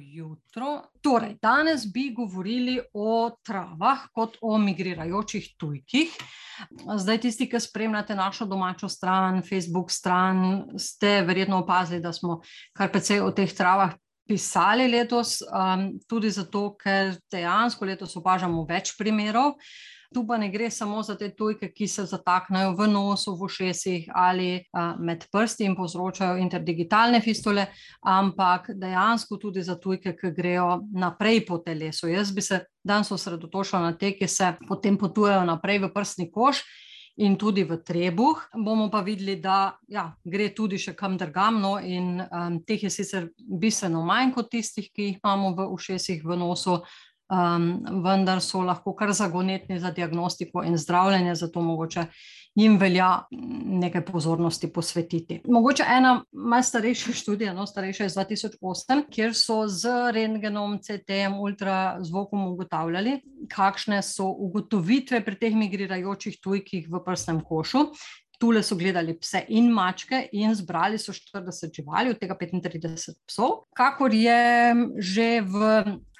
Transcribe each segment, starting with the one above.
jutro. Torej, danes bi govorili o travah kot o migrirajočih tujkih. Zdaj, tisti, ki spremljate našo domačo stran, Facebook stran, ste verjetno opazili, da smo kar precej o teh travah pisali letos, um, tudi zato, ker dejansko letos opažamo več primerov. Tu pa ne gre samo za te tujke, ki se zataknejo v nosu, v ušesih ali a, med prsti in povzročajo interdigitalne fistule, ampak dejansko tudi za tujke, ki grejo naprej po telesu. Jaz bi se danes osredotočila na te, ki se potem potujejo naprej v prstni koš. In tudi v trebuh bomo pa videli, da ja, gre tudi še kam drugam. No, in um, teh je sicer bistveno manj kot tistih, ki jih imamo v ušesih, v nosu, um, vendar so lahko kar zagonetni za diagnostiko in zdravljenje, zato mogoče jim velja nekaj pozornosti posvetiti. Mogoče ena malce starejša študija, no, starejša iz 2008, kjer so z rengenom, CT-jem, ultrazvokom ugotavljali, kakšne so ugotovitve pri teh migrirajočih tujkih v prsnem košu. Tule so gledali pse in mačke, in zbrali so 40 živali, od tega 35 psov. Kakor je že v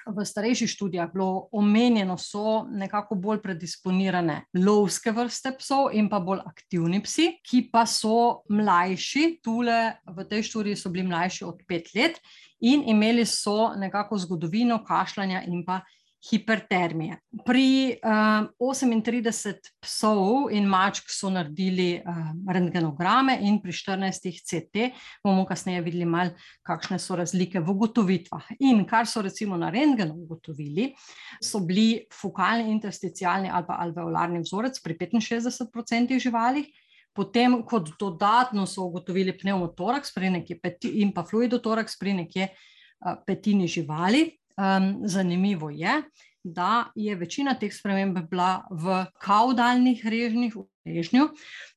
v starejših študijah bilo omenjeno, so nekako bolj predisponirane lovske vrste psov in pa bolj aktivni psi, ki pa so mlajši, tule v tej študiji so bili mlajši od pet let in imeli so nekako zgodovino kašljanja in pa hipertermije. Pri uh, eh, 38 psov in mačk so naredili uh, rentgenograme, in pri 14 CT bomo kasneje videli, mal, kakšne so razlike v ugotovitvah. In kar so recimo na rentgenu ugotovili, so bili fokalni, intersticialni ali pa alveolarni vzorec pri 65% živali. Potem, kot dodatno so ugotovili pneumotoraks in pa fluidotoraks pri nekje uh, petini živali, Um, zanimivo je, da je večina teh sprememb bila v kaudalnih režnjih, v režnju.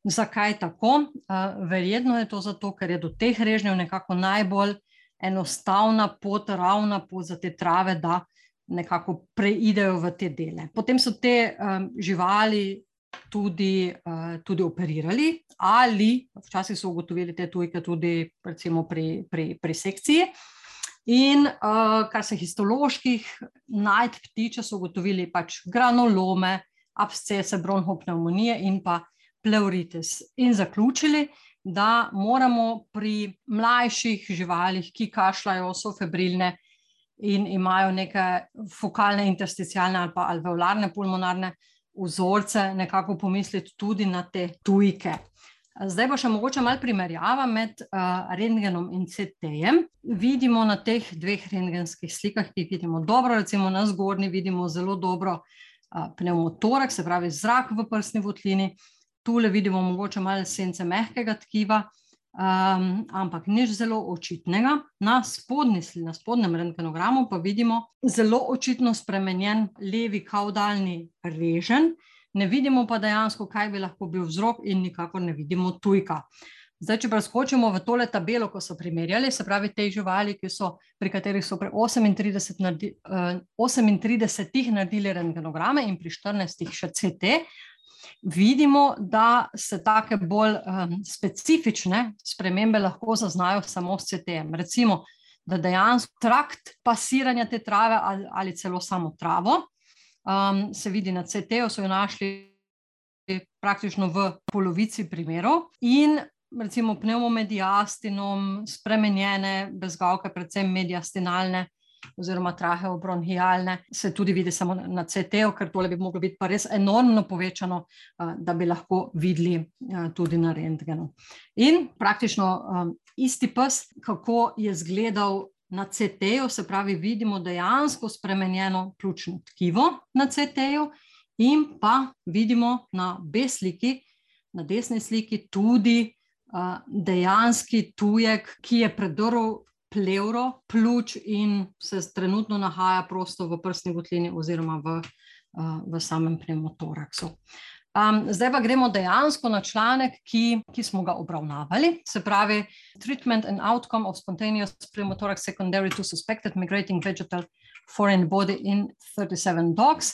Zakaj tako? Uh, verjetno je to zato, ker je do teh režnjev nekako najbolj enostavna pot, ravna pot za te trave, da nekako preidejo v te dele. Potem so te um, živali. Tudi, uh, tudi operirali, ali včasih so ugotovili te tujke, tudi pri, pri, pri sekciji. Uh, In uh, kar se histoloških najdb tiče, so ugotovili pač granulome, abscese, bronhopneumonije in pa pleuritis. In zaključili, da moramo pri mlajših živalih, ki kašljajo, so febrilne in imajo neke fokalne, intersticialne ali pa alveolarne pulmonarne vzorce, nekako pomisliti tudi na te tujke. Zdaj pa še mogoče malo primerjava med uh, rentgenom in CT-jem. Vidimo na teh dveh rentgenskih slikah, ki jih vidimo dobro, recimo na zgornji vidimo zelo dobro uh, pneumotorak, se pravi zrak v prsni votlini, tule vidimo mogoče malo sence mehkega tkiva, um, ampak nič zelo očitnega. Na, spodni, na spodnem rentgenogramu pa vidimo zelo očitno spremenjen levi kaudalni režen, ne vidimo pa dejansko, kaj bi lahko bil vzrok, in nikakor ne vidimo tujka. Zdaj, če preskočimo v tole tabelo, ko so primerjali, se pravi, te živali, so, pri katerih so pri 38, naredi, uh, 38 naredili rengenograme in pri 14 še CT, vidimo, da se take bolj um, specifične spremembe lahko zaznajo samo s CT-jem. Recimo, da dejansko trakt pasiranja te trave ali, ali celo samo travo um, se vidi na CT-ju, so jo našli praktično v polovici primerov. In recimo pneumomediastinom, spremenjene bezgavke, predvsem mediastinalne. Oziroma, traheobronhijalne, se tudi vidi samo na CT-ju, ker tole bi lahko biti pa res enormno povečano, da bi lahko videli tudi na rentgenu. In praktično um, isti pes, kako je izgledal na CT-ju, se pravi, vidimo dejansko spremenjeno pljučno tkivo na CT-ju, in pa vidimo na B sliki, na desni sliki, tudi uh, dejanski tujek, ki je predrl pleuro, pljuč in se trenutno nahaja prosto v prsni votlini oziroma v, uh, v samem pneumotoraksu. Uh, Um, zdaj pa gremo dejansko na članek, ki, ki smo ga obravnavali, se pravi Treatment and Outcome of Spontaneous Pneumothorax Secondary to Suspected Migrating Vegetal Foreign Body in 37 Dogs.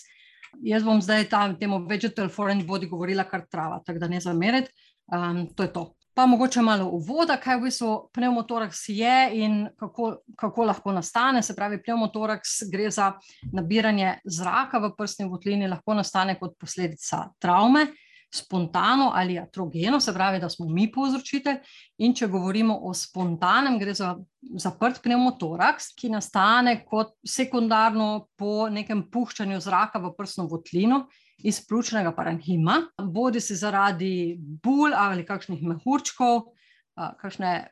Jaz bom zdaj tam, temu Vegetal Foreign Body govorila kar trava, tako da ne zameriti. Um, to je to. Pa mogoče malo uvoda, kaj v bistvu pneumotoraks je in kako, kako lahko nastane. Se pravi, pneumotoraks gre za nabiranje zraka v prsni votlini, lahko nastane kot posledica travme, spontano ali atrogeno, se pravi, da smo mi povzročitelj. In če govorimo o spontanem, gre za zaprt pneumotoraks, ki nastane kot sekundarno po nekem puščanju zraka v prsno votlino iz pljučnega parenhima, bodi si zaradi bul ali kakšnih mehurčkov, kakšne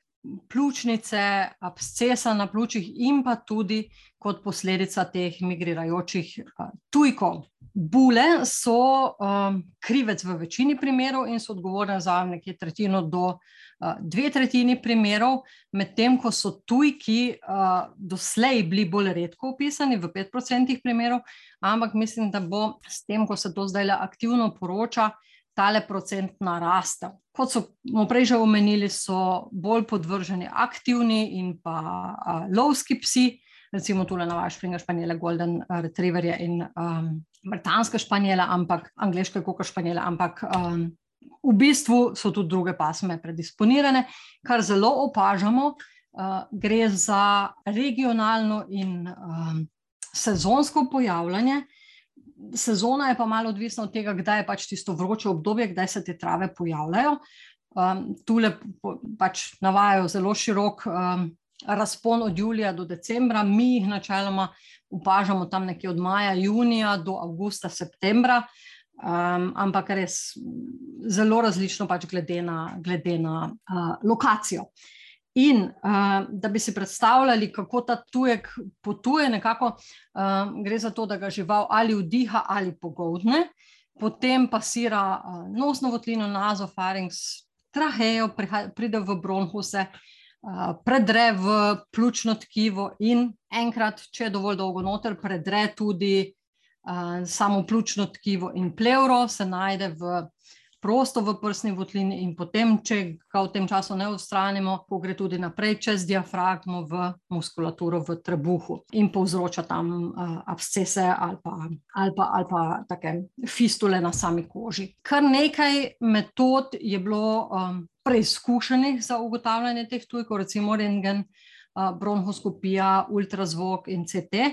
pljučnice, abscesa na pljučih, in pa tudi kot posledica teh migrirajočih tujkov. Bule so um, krivec v večini primerov in so odgovorne za nekje tretjino do uh, dve tretjini primerov, medtem ko so tujki uh, doslej bili bolj redko opisani v pet procentih primerov, ampak mislim, da bo s tem, ko se to zdaj aktivno poroča, tale procent narastel. Kot smo prej že omenili, so bolj podvrženi aktivni in pa uh, lovski psi, recimo tule na vaš primer španjele, golden retrieverje in um, britanske španjele, ampak angliške koka španjele, ampak um, v bistvu so tudi druge pasme predisponirane, kar zelo opažamo. Uh, gre za regionalno in um, sezonsko pojavljanje. Sezona je pa malo odvisna od tega, kdaj je pač tisto vroče obdobje, kdaj se te trave pojavljajo. Um, tule pač navajajo zelo širok um, razpon od julija do decembra, mi jih načeloma opažamo tam nekje od maja, junija do avgusta, septembra, um, ampak res zelo različno, pač glede na, glede na uh, lokacijo. In uh, da bi si predstavljali, kako ta tujek potuje, nekako uh, gre za to, da ga žival ali vdiha ali pogodne, potem pasira uh, nosno votlino, nazofarinks, trahejo, pride v bronhuse, uh, predre v pljučno tkivo in enkrat, če je dovolj dolgo noter, predre tudi uh, samo pljučno tkivo in plevro, se najde v prosto v prsni votlini in potem, če ga v tem času ne ustranimo, ko gre tudi naprej čez diafragmo v muskulaturo v trebuhu in povzroča tam uh, abscese ali pa, ali, pa, ali pa take fistule na sami koži. Kar nekaj metod je bilo um, preizkušenih za ugotavljanje teh tujkov, recimo rengen, bronhoskopija, ultrazvok in CT,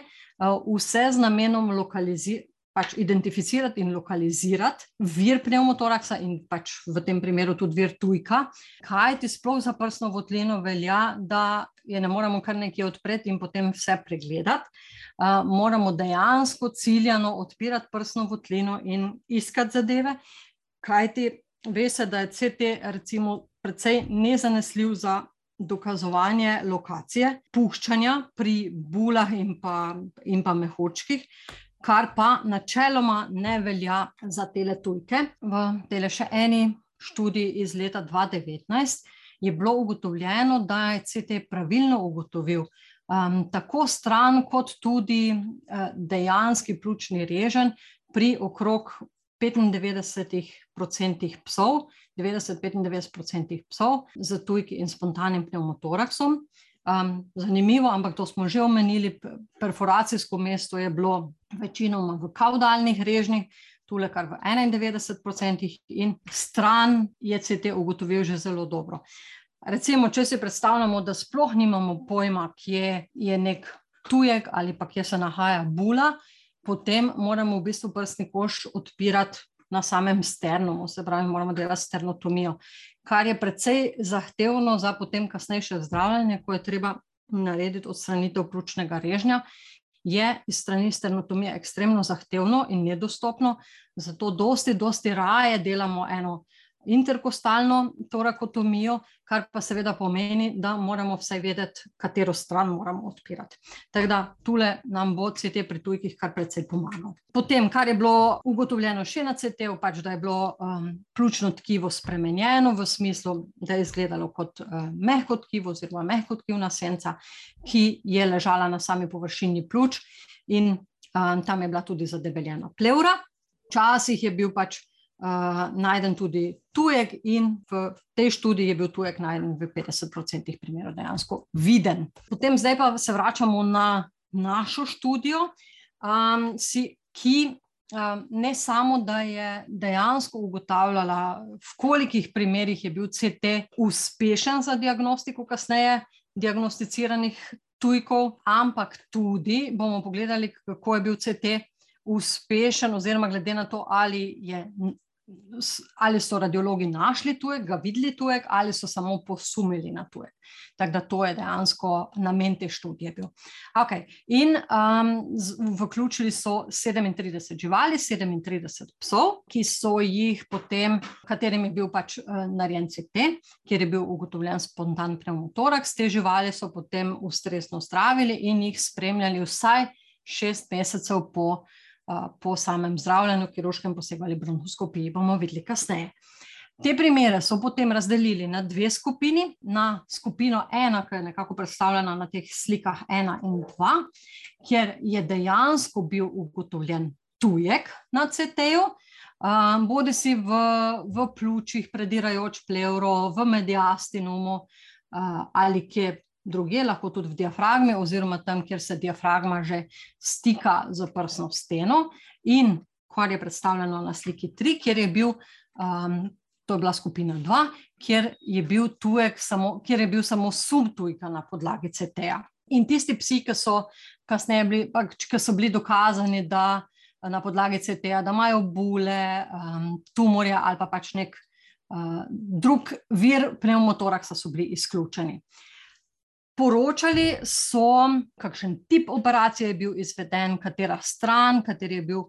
vse z namenom lokalizirati. Pač identificirati in lokalizirati vir pneumotoraksa, in pač v tem primeru tudi vir tujka, kaj ti sploh za prsno votlino velja, da je ne moramo kar nekaj odpreti in potem vse pregledati. Uh, moramo dejansko ciljano odpirati prsno votlino in iskati zadeve, kaj ti ve se, da je CT recimo precej nezanesljiv za dokazovanje lokacije puščanja pri bulah in pa, in pa mehurčkih, kar pa načeloma ne velja za tele tujke. V tele še eni študiji iz leta 2019 je bilo ugotovljeno, da je CT pravilno ugotovil um, tako stran kot tudi uh, dejanski pljučni režen pri okrog 95% psov, 90-95% psov z tujki in spontanim pneumotoraksom. Um, zanimivo, ampak to smo že omenili, perforacijsko mesto je bilo večinoma v kaudalnih režnjih, tule kar v 91% in stran je CT ugotovil že zelo dobro. Recimo, če si predstavljamo, da sploh nimamo pojma, kje je nek tujek ali pa kje se nahaja bula, potem moramo v bistvu prstni koš odpirati na samem sternumu, se pravi, moramo delati sternotomijo, kar je precej zahtevno za potem kasnejše zdravljenje, ko je treba narediti odstranitev pljučnega režnja. Je iz strani sternotomije ekstremno zahtevno in nedostopno, zato dosti, dosti raje delamo eno interkostalno torakotomijo, kar pa seveda pomeni, da moramo vsaj vedeti, katero stran moramo odpirati. Tako da tule nam bo CT pri tujkih kar precej pomagal. Potem, kar je bilo ugotovljeno še na CT-u, pač da je bilo um, pljučno tkivo spremenjeno v smislu, da je izgledalo kot uh, mehko tkivo oziroma mehko tkivna senca, ki je ležala na sami površini pljuč in um, tam je bila tudi zadebeljena pleura. Včasih je bil pač uh, najden tudi tujek, in v tej študiji je bil tujek najden v 50% primerov dejansko viden. Potem pa se vračamo na našo študijo, um, si, ki ne samo, da je dejansko ugotavljala, v kolikih primerih je bil CT uspešen za diagnostiko kasneje diagnosticiranih tujkov, ampak tudi bomo pogledali, kako je bil CT uspešen, oziroma glede na to, ali je ali so radiologi našli tujek, ga videli tujek, ali so samo posumili na tujek. Tako da to je dejansko namen te študije bil. Okay. In um, vključili so 37 živali, 37 psov, ki so jih potem, katerim je bil pač uh, narejen CT, kjer je bil ugotovljen spontan pneumotoraks. Te živali so potem ustrezno zdravili in jih spremljali vsaj šest mesecev po po samem zdravljenju, kirurškem posegu ali bronhoskopiji, bomo videli kasneje. Te primere so potem razdelili na dve skupini, na skupino ena, ki je nekako predstavljena na teh slikah ena in dva, kjer je dejansko bil ugotovljen tujek na CT-ju, um, bodi si v, v pljučih, predirajoč plevro, v mediastinumu uh, ali kje druge, lahko tudi v diafragmi, oziroma tam, kjer se diafragma že stika z prsno steno, in kar je predstavljeno na sliki 3, kjer je bil, um, to je bila skupina 2, kjer je bil tujek, samo, kjer je bil samo sum tujka na podlagi CT-ja. In tisti psi, ki so kasneje bili, ki so bili dokazani, da na podlagi CT-ja, da imajo bule, um, tumorja ali pa pač nek uh, drug vir pneumotoraksa, so bili izključeni. Poročali so, kakšen tip operacije je bil izveden, katera stran, kater je bil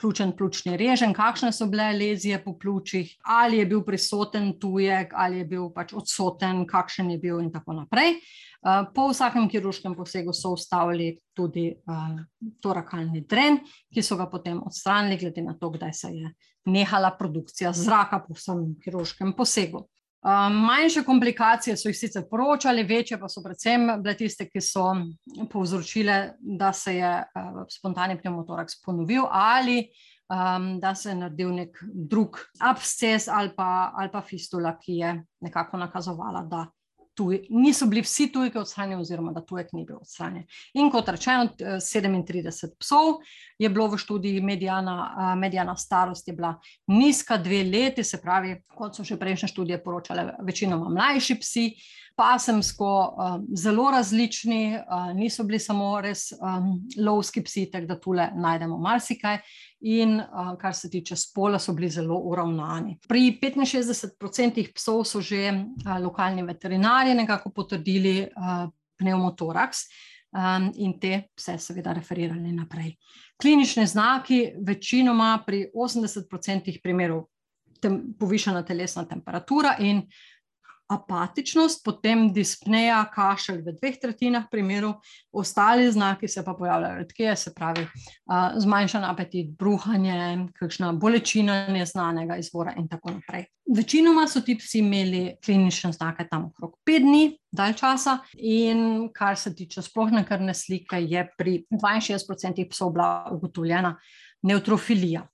ključen pljučni režen, kakšne so bile lezije po pljučih, ali je bil prisoten tujek, ali je bil pač odsoten, kakšen je bil in tako naprej. Eh, po vsakem kirurškem posegu so ustavili tudi uh, torakalni dren, ki so ga potem odstranili, glede na to, kdaj se je nehala produkcija zraka po vsem kirurškem posegu. Um, manjše komplikacije so jih sicer poročali, večje pa so predvsem bile tiste, ki so povzročile, da se je uh, spontani pneumotoraks ponovil ali um, da se je naredil nek drug absces ali pa, ali pa fistula, ki je nekako nakazovala, da tuj, niso bili vsi tujki odstranjeni, oziroma da tujek ni bil odstranjen. In kot rečeno, 37 psov je bilo v študiji, medijana, medijana starost je bila nizka, dve leti, se pravi, kot so še prejšnje študije poročale, večinoma mlajši psi. Pasemsko um, zelo različni, uh, niso bili samo res um, lovski psi, tako da tule najdemo marsikaj in uh, kar se tiče spola, so bili zelo uravnani. Pri 65% psov so že uh, lokalni veterinari nekako potrdili uh, pneumotoraks um, in te vse seveda referirali naprej. Klinične znaki, večinoma pri 80% primerov, tem, povišana telesna temperatura in apatičnost, potem dispneja, kašelj v dveh tretjinah primerov, ostali znaki se pa pojavljajo redkeje, se pravi zmanjšan apetit, bruhanje, kakšna bolečina neznanega izvora in tako naprej. Večinoma so ti psi imeli klinične znake tam okrog pet dni, dalj časa, in kar se tiče splošne krvne slike, je pri 62% psov bila ugotovljena neutrofilija.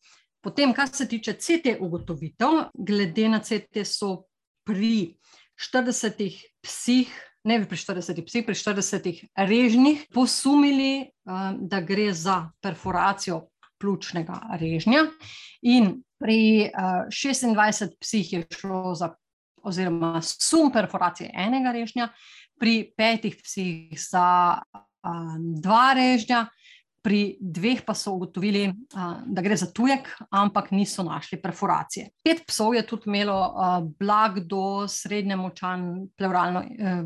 Potem, kar se tiče CT ugotovitev, glede na CT so pri 40 psih, ne pri 40 psih, pri 40 režnjih posumili, eh, da gre za perforacijo pljučnega režnja, in pri 26 eh, psih je šlo za, oziroma sum perforacije enega režnja, pri petih psih za eh, dva režnja, pri dveh pa so ugotovili, da gre za tujek, ampak niso našli perforacije. Pet psov je tudi imelo blag do srednje močan pleuralno. E,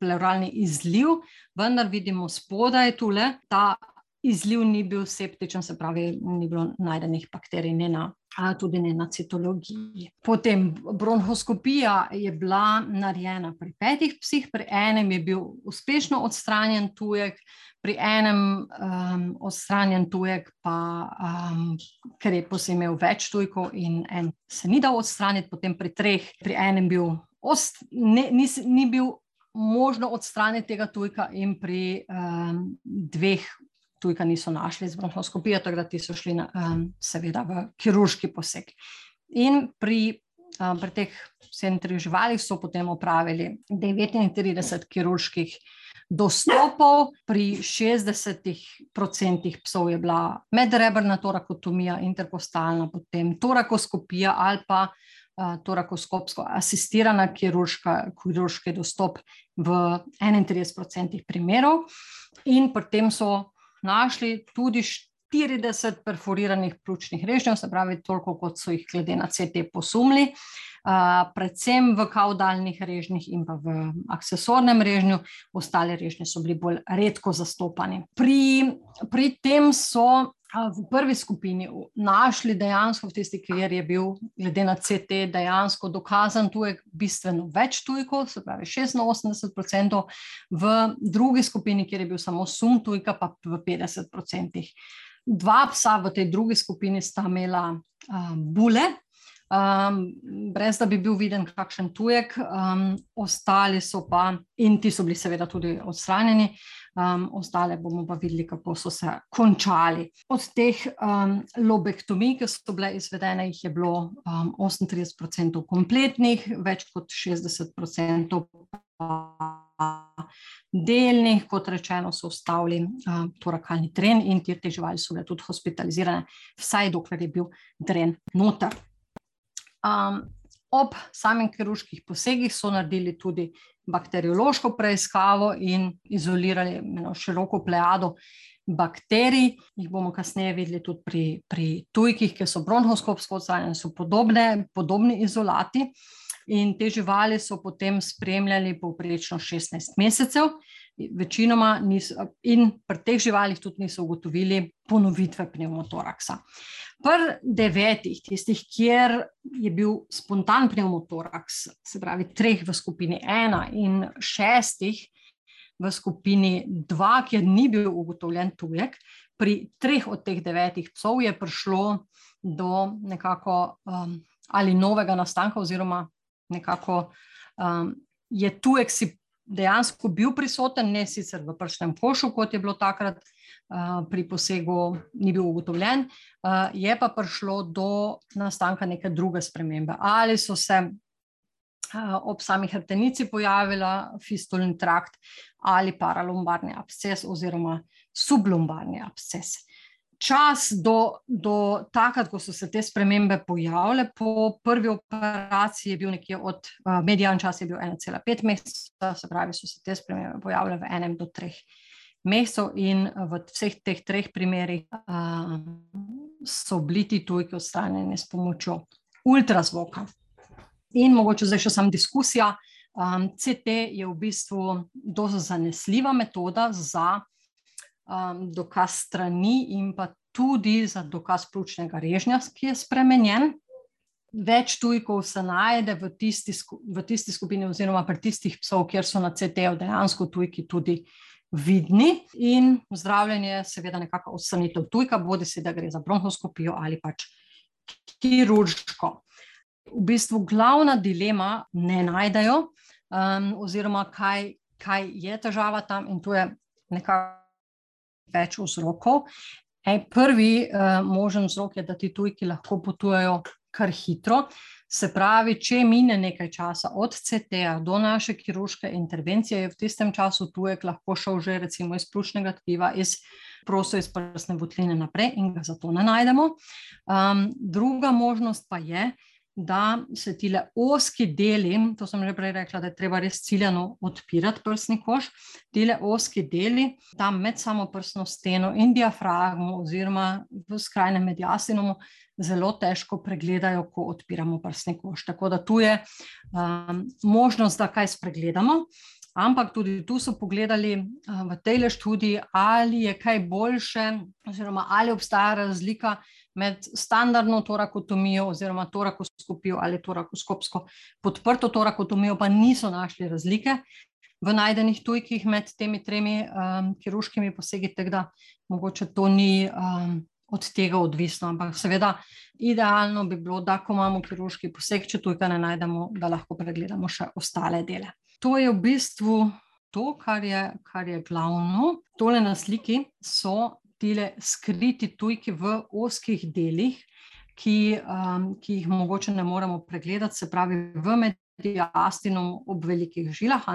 pleuralni izliv, vendar vidimo spodaj tule, ta izliv ni bil septičen, se pravi, ni bilo najdenih bakterij, ne na, tudi ne na citologiji. Potem bronhoskopija je bila narejena pri petih psih, pri enem je bil uspešno odstranjen tujek, pri enem um, odstranjen tujek, pa um, ker je posebej imel več tujkov in en se ni dal odstraniti, potem pri treh, pri enem bil ost, ne, ni, ni bil možno odstraniti tega tujka, in pri um, dveh tujka niso našli z bronhoskopijo, tako da ti so šli, na, um, seveda, v kirurški poseg. In pri pri teh 37 živalih so potem opravili 39 kirurških dostopov, pri 60% psov je bila medrebrna torakotomija, interpostalna, potem torakoskopija ali pa torakoskopsko asistirana kirurški dostop v 31% primerov. In pri tem so našli tudi 40 perforiranih pljučnih režnjev, se pravi, toliko kot so jih glede na CT posumili predvsem v kaudalnih režnjih in pa v aksesornem režnju, ostale režnje so bili bolj redko zastopani. Pri, pri tem so v prvi skupini našli dejansko v tisti, kjer je bil, glede na CT, dejansko dokazan tujek, bistveno več tujkov, se pravi 86%, v drugi skupini, kjer je bil samo sum tujka, pa v 50%. Dva psa v tej drugi skupini sta imela uh, bule, um, brez da bi bil viden kakšen tujek, um, ostali so pa, in ti so bili seveda tudi odstranjeni, um, ostale bomo pa videli, kako so se končali. Od teh um, lobektomij, ki so bile izvedene, jih je bilo um, 38% kompletnih, več kot 60% delnih, kot rečeno, so ustavili uh, torakalni tren in te živali so bile tudi hospitalizirane, vsaj dokler je bil dren noter. Um, ob samih kirurških posegih so naredili tudi bakteriološko preiskavo in izolirali eno široko plejado bakterij. Jih bomo kasneje videli tudi pri, pri tujkih, ki so bronhoskopsko odstranjeni, so podobne, podobni izolati. In te živali so potem spremljali povprečno 16 mesecev, večinoma niso, in pri teh živalih tudi niso ugotovili ponovitve pneumotoraksa. Pri devetih, tistih, kjer je bil spontan pneumotoraks, se pravi, treh v skupini ena in šestih v skupini dva, kjer ni bil ugotovljen tujek, pri treh od teh devetih psov je prišlo do nekako um, ali novega nastanka, oziroma nekako um, je tujek si dejansko bil prisoten, ne sicer v prstnem košu, kot je bilo takrat pri posegu ni bil ugotovljen, je pa prišlo do nastanka neke druge spremembe. Ali so se ob sami hrbtenici pojavila fistulni trakt ali paralombarni absces oziroma sublombarni absces. Čas do, do takrat, ko so se te spremembe pojavile, po prvi operaciji je bil nekje od, medijan čas je bil 1,5 meseca, se pravi, so se te spremembe pojavile v enem do treh mesecev mesov, in v vseh teh treh primerih uh, so bili ti tujki odstranjeni s pomočjo ultrazvoka. In mogoče zdaj še samo diskusija. Um, CT je v bistvu zelo zanesljiva metoda za um, dokaz strani in pa tudi za dokaz pljučnega režnja, ki je spremenjen. Več tujkov se najde v tisti, v tisti skupini, oziroma pri tistih psov, kjer so na CT-ju dejansko tujki tudi uh, vidni, in zdravljenje, seveda, nekako odstranitev tujka, bodi si da gre za bronhoskopijo ali pač kirurško. V bistvu glavna dilema ne najdejo, um, oziroma kaj, kaj je težava tam, in tu je nekako več vzrokov. Ej, prvi uh, možen vzrok je, da ti tujki lahko potujejo kar hitro. Se pravi, če mine nekaj časa od CT-ja do naše kirurške intervencije, je v tistem času tujek lahko šel že recimo iz pljučnega tkiva, iz prosto iz prsne votline naprej in ga zato ne najdemo. Um, druga možnost pa je, da se ti le oski deli, to sem že prej rekla, da je treba res ciljano odpirati prsni koš, ti le oski deli tam med samo prsno steno in diafragmo oziroma v skrajnem mediasinomu zelo težko pregledajo, ko odpiramo prsni koš. Tako da tu je um, možnost, da kaj spregledamo. Ampak tudi tu so pogledali v tej študiji, ali je kaj boljše, oziroma ali obstaja razlika med standardno torakotomijo oziroma torakoskopijo ali torakoskopsko podprto torakotomijo, pa niso našli razlike v najdenih tujkih med temi tremi um, kirurškimi posegi, tako da mogoče to ni um, od tega odvisno. Ampak seveda, idealno bi bilo, da ko imamo kirurški poseg, če tujka ne najdemo, da lahko pregledamo še ostale dele. To je v bistvu to, kar je, kar je glavno. Tole na sliki so tile skriti tujki v oskih delih, ki, um, ki jih mogoče ne moremo pregledati, se pravi v mediastinom ob velikih žilah.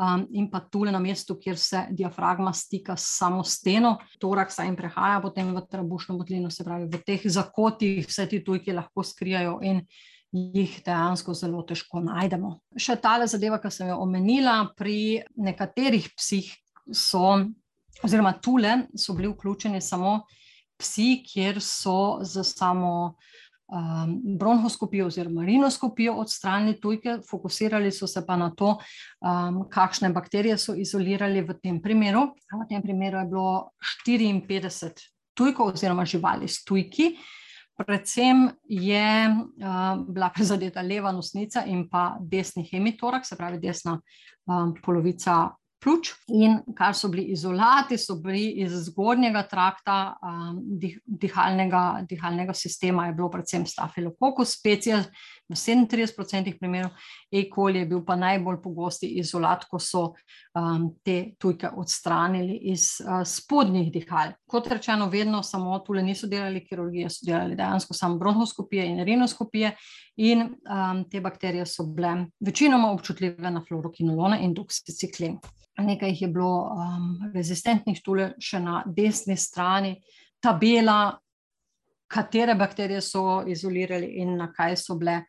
Um, in pa tule na mestu, kjer se diafragma stika s samo steno, torak se jim prehaja potem v trebušno motlino, se pravi v teh zakotih, vse ti tujki lahko skrijajo in jih dejansko zelo težko najdemo. Še tale zadeva, ki sem jo omenila, pri nekaterih psih so, oziroma tule so bili vključeni samo psi, kjer so za samo um, bronhoskopijo oziroma rinoskopijo odstranili tujke, fokusirali so se pa na to, um, kakšne bakterije so izolirali v tem primeru. V tem primeru je bilo 54 tujkov oziroma živali s tujki. Predvsem je uh, bila prizadeta leva nosnica in pa desni hemitorak, se pravi desna um, polovica pljuč. In kar so bili izolati, so bili iz zgornjega trakta um, dih, dihalnega, dihalnega sistema, je bilo predvsem stafilokokus, specija v 37% primerov, E. coli je bil pa najbolj pogosti izolat, ko so um, te tujke odstranili iz uh, spodnjih dihal. Kot rečeno, vedno samo tule niso delali kirurgije, so delali dejansko samo bronhoskopije in rinoskopije. In um, te bakterije so bile večinoma občutljive na fluorokinolone in doksiciklin nekaj jih je bilo um, rezistentnih, tule še na desni strani, tabela, katere bakterije so izolirali in na kaj so bile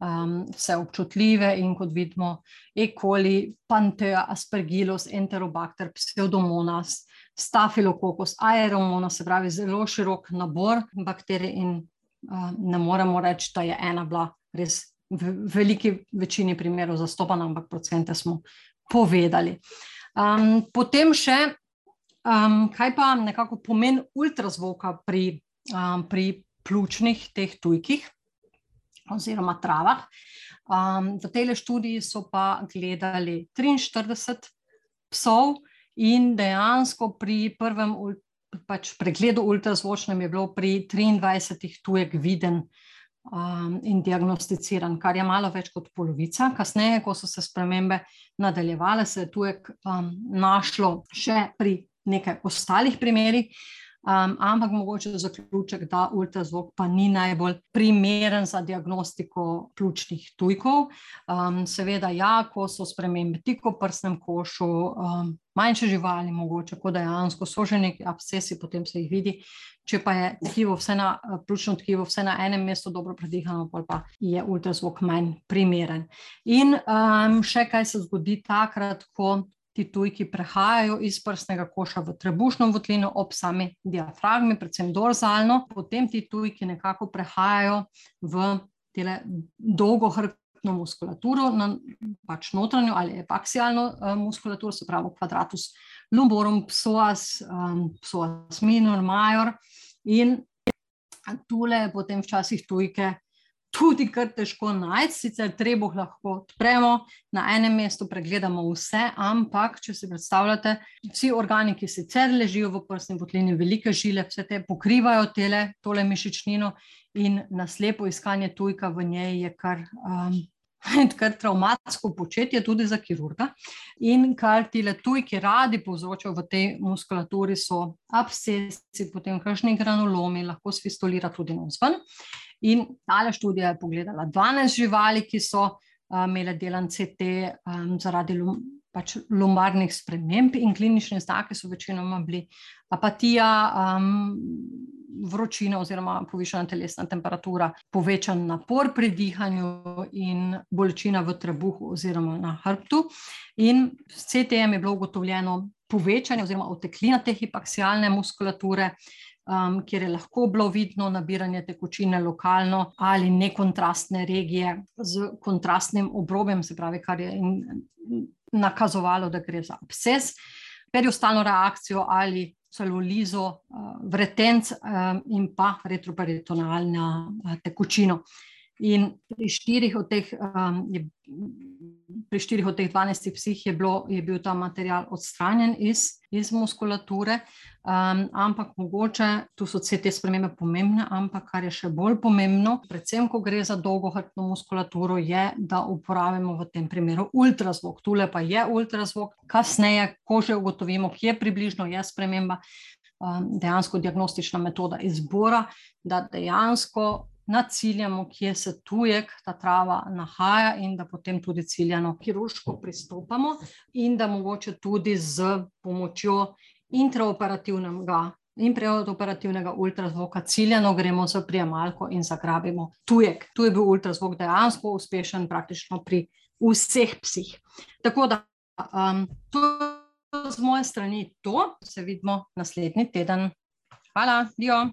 um, vse občutljive. In kot vidimo, E. coli, Pantea, Aspergillus, Enterobacter, Pseudomonas, Staphylococcus, Aeromonas, se pravi zelo širok nabor bakterij in uh, ne moremo reči, da je ena bila res. V veliki večini primerov zastopana, ampak procente smo povedali. Um, potem še, um, kaj pa nekako pomen ultrazvoka pri, um, pri pljučnih teh tujkih oziroma travah. Um, v tej študiji so pa gledali 43 psov in dejansko pri prvem pač pregledu ultrazvočnem je bilo pri 23 tujek viden um, in diagnosticiran, kar je malo več kot polovica. Kasneje, ko so se spremembe nadaljevale, se je tujek um, našlo še pri nekaj ostalih primerih. Um, ampak mogoče zaključek, da ultrazvok pa ni najbolj primeren za diagnostiko pljučnih tujkov. Um, seveda, ja, ko so spremembe tik v prsnem košu, um, manjše živali, mogoče, ko dejansko so že neki abscesi, potem se jih vidi. Če pa je tkivo, vse na pljučno tkivo, vse na enem mestu dobro predihano, pa je ultrazvok manj primeren. In um, še kaj se zgodi takrat, ko ti tujki prehajajo iz prsnega koša v trebušno votlino ob sami diafragmi, predvsem dorzalno, potem ti tujki nekako prehajajo v dolgo hrbtno muskulaturo, na pač notranjo ali epaksialno uh, muskulaturo, se pravi kvadratus lumborum, psoas, um, psoas minor, major. In tule potem včasih tujke tudi kar težko najti, sicer trebuh lahko odpremo, na enem mestu pregledamo vse, ampak če si predstavljate, vsi organi, ki sicer ležijo v prsni potlini, velike žile, vse te pokrivajo tele, tole mišičnino in naslepo iskanje tujka v njej je kar. Um, Kar traumatsko početje, tudi za kirurga. In kar ti le tujki radi povzročajo v tej muskulaturi, so abscesi, potem kakšni granulomi, lahko sfistolira tudi na vzven. In ta študija je pogledala 12 živali, ki so uh, imele delan CT um, zaradi lum, pač lumbarnih sprememb, in klinične znake so večinoma bili apatija, um, vročina oziroma povišena telesna temperatura, povečan napor pri dihanju in bolečina v trebuhu oziroma na hrbtu. In s CT-jem je bilo ugotovljeno povečanje oziroma oteklina te hipaksialne muskulature um, kjer je lahko bilo vidno nabiranje tekočine lokalno ali nekontrastne regije z kontrastnim obrobjem, se pravi, kar je nakazovalo, da gre za absces, periostalno reakcijo ali celulizo, uh, vretenc um, in pa retroperitonalno uh, tekočino. In pri štirih od teh, um, je, pri štirih od teh 12 psih je, bilo, je bil ta material odstranjen iz, iz muskulature, um, ampak mogoče tu so vse te spremembe pomembne, ampak kar je še bolj pomembno, predvsem, ko gre za dolgohrbtno muskulaturo, je, da uporabimo v tem primeru ultrazvok. Tule pa je ultrazvok, kasneje, ko že ugotovimo, kje približno je sprememba, um, dejansko diagnostična metoda izbora, da dejansko naciljamo, kje se tujek, ta trava nahaja, in da potem tudi ciljano kirurško pristopamo, in da mogoče tudi z pomočjo intraoperativnega in preoperativnega ultrazvoka ciljano gremo z prijemalko in zagrabimo tujek. Tu je bil ultrazvok dejansko uspešen, praktično pri vseh psih. Tako da um, to je z moje strani to, se vidimo naslednji teden. Hvala, Dio.